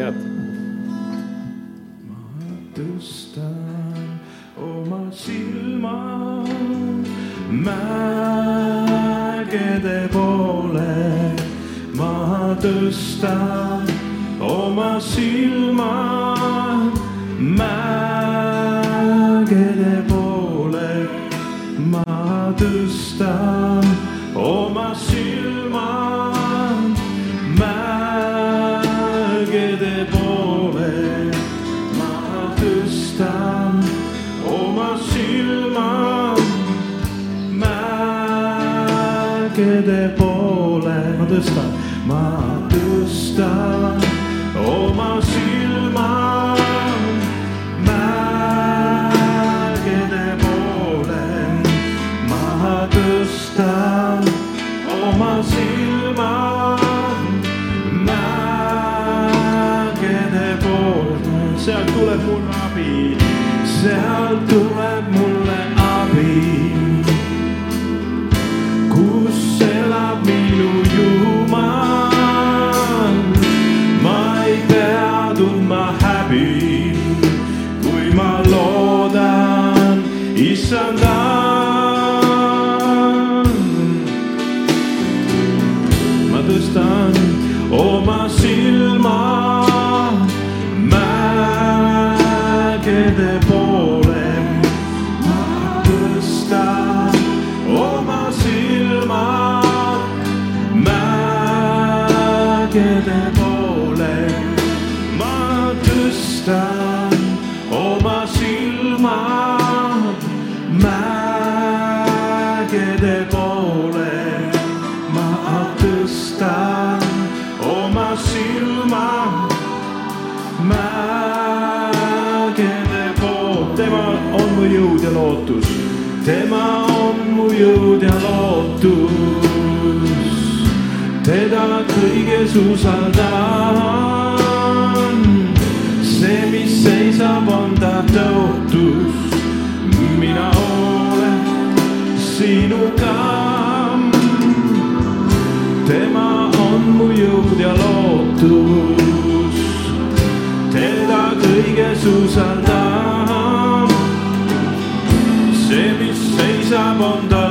käed. tõstan oma silma mägede poole. ma tõstan oma silma mägede poole. ma tõstan mägede poole, ma tõstan, ma tõstan oma silma mägede poole, ma tõstan oma silma mägede poole, sealt tuleb mul abi, sealt silma mägede poole. Ma tõstan oma silma. Mägede poole, tema on mu jõud ja lootus, tema on mu jõud ja lootus, teda kõiges usaldan, tõotus, mina olen sinuga tema on mu jõud ja lootus, teda kõiges usaldan. see, mis seisab, on tal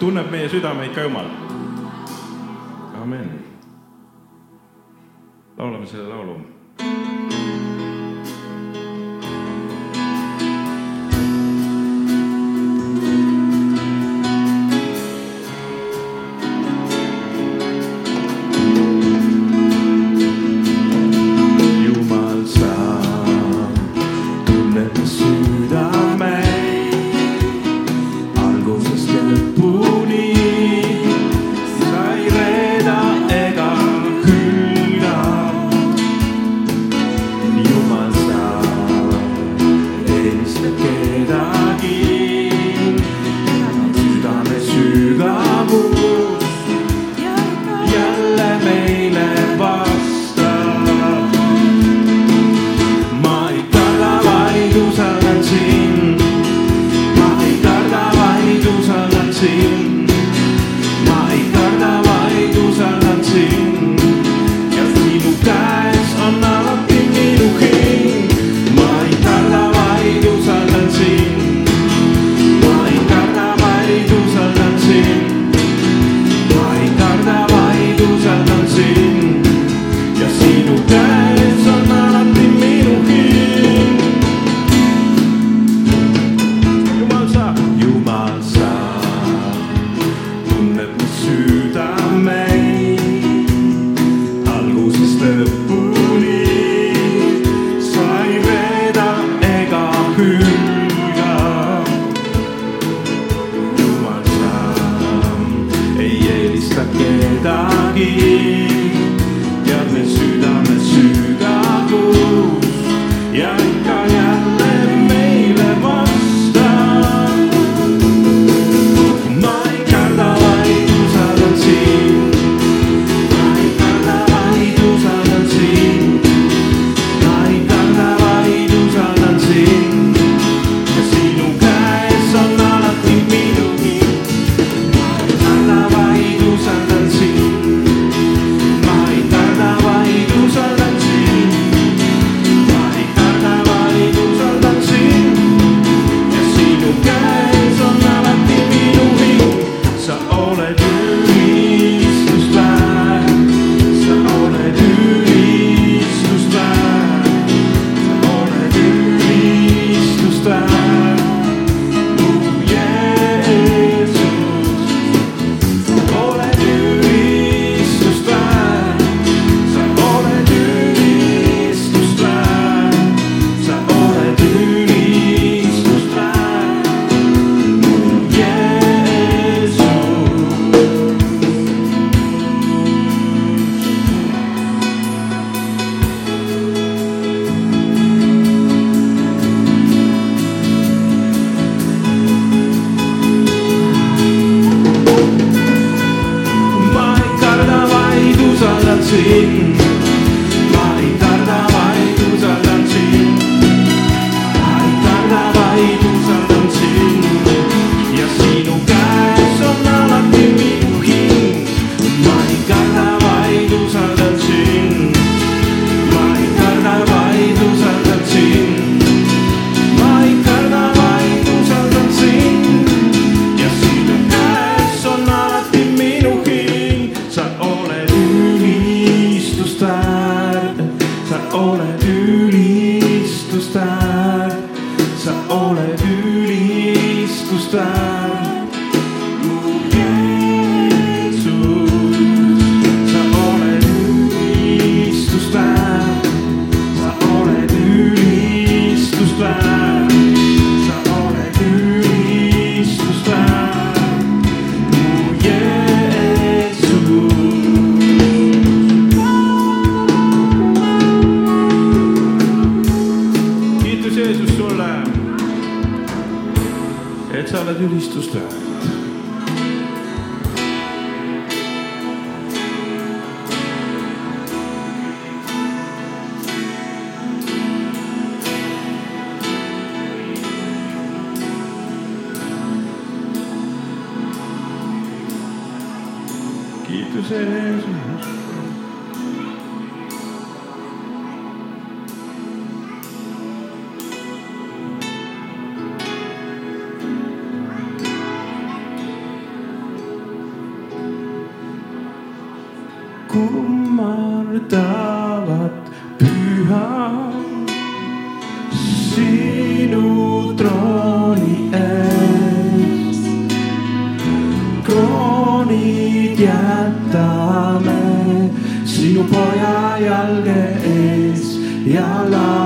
tunneb meie südameid ka Jumal. amin. laulame selle laulu. kaitsta kedagi. tead me südamed süda koos ja kummardavad püha sinu trooni ees. kroonid jätame sinu poja jalge ees ja laulame.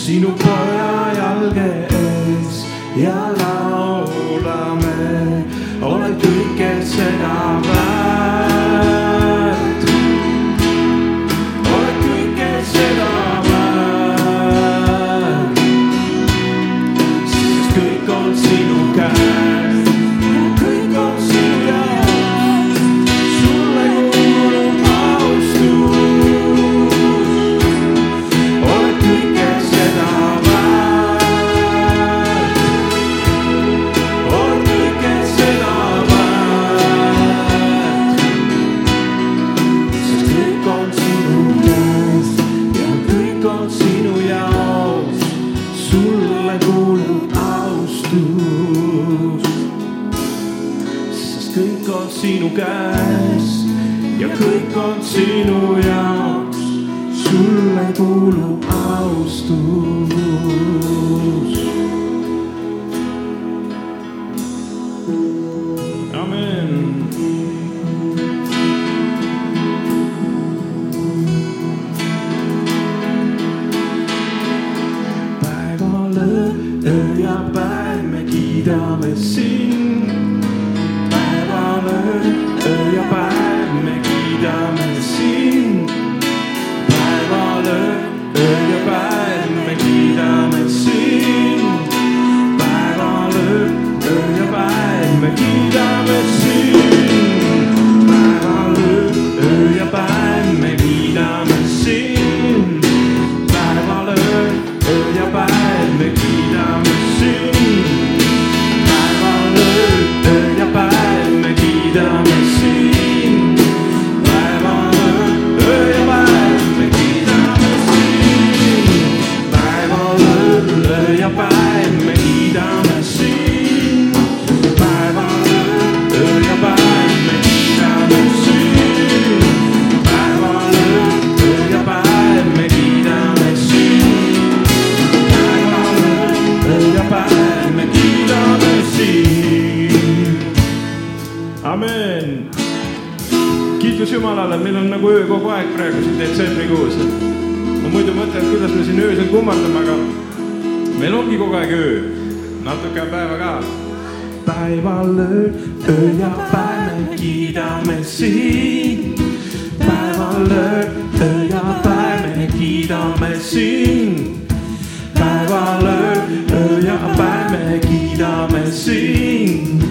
se não pode. tänapäev me kiidame sind. öö kogu aeg praegu siin detsembrikuus. ma muidu mõtlen, et kuidas me siin öösel kummardame, aga meil ongi kogu aeg öö, natuke on päeva ka. päeval öö, öö ja päev me kiidame siin. päeval öö, öö ja päev me kiidame siin. päeval öö, öö ja päev me kiidame siin.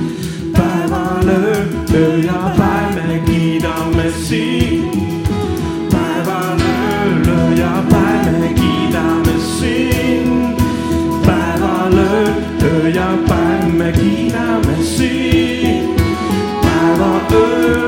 päeval öö, öö ja päev me kiidame siin. ő Japán, meg Kína messzi, Pála ő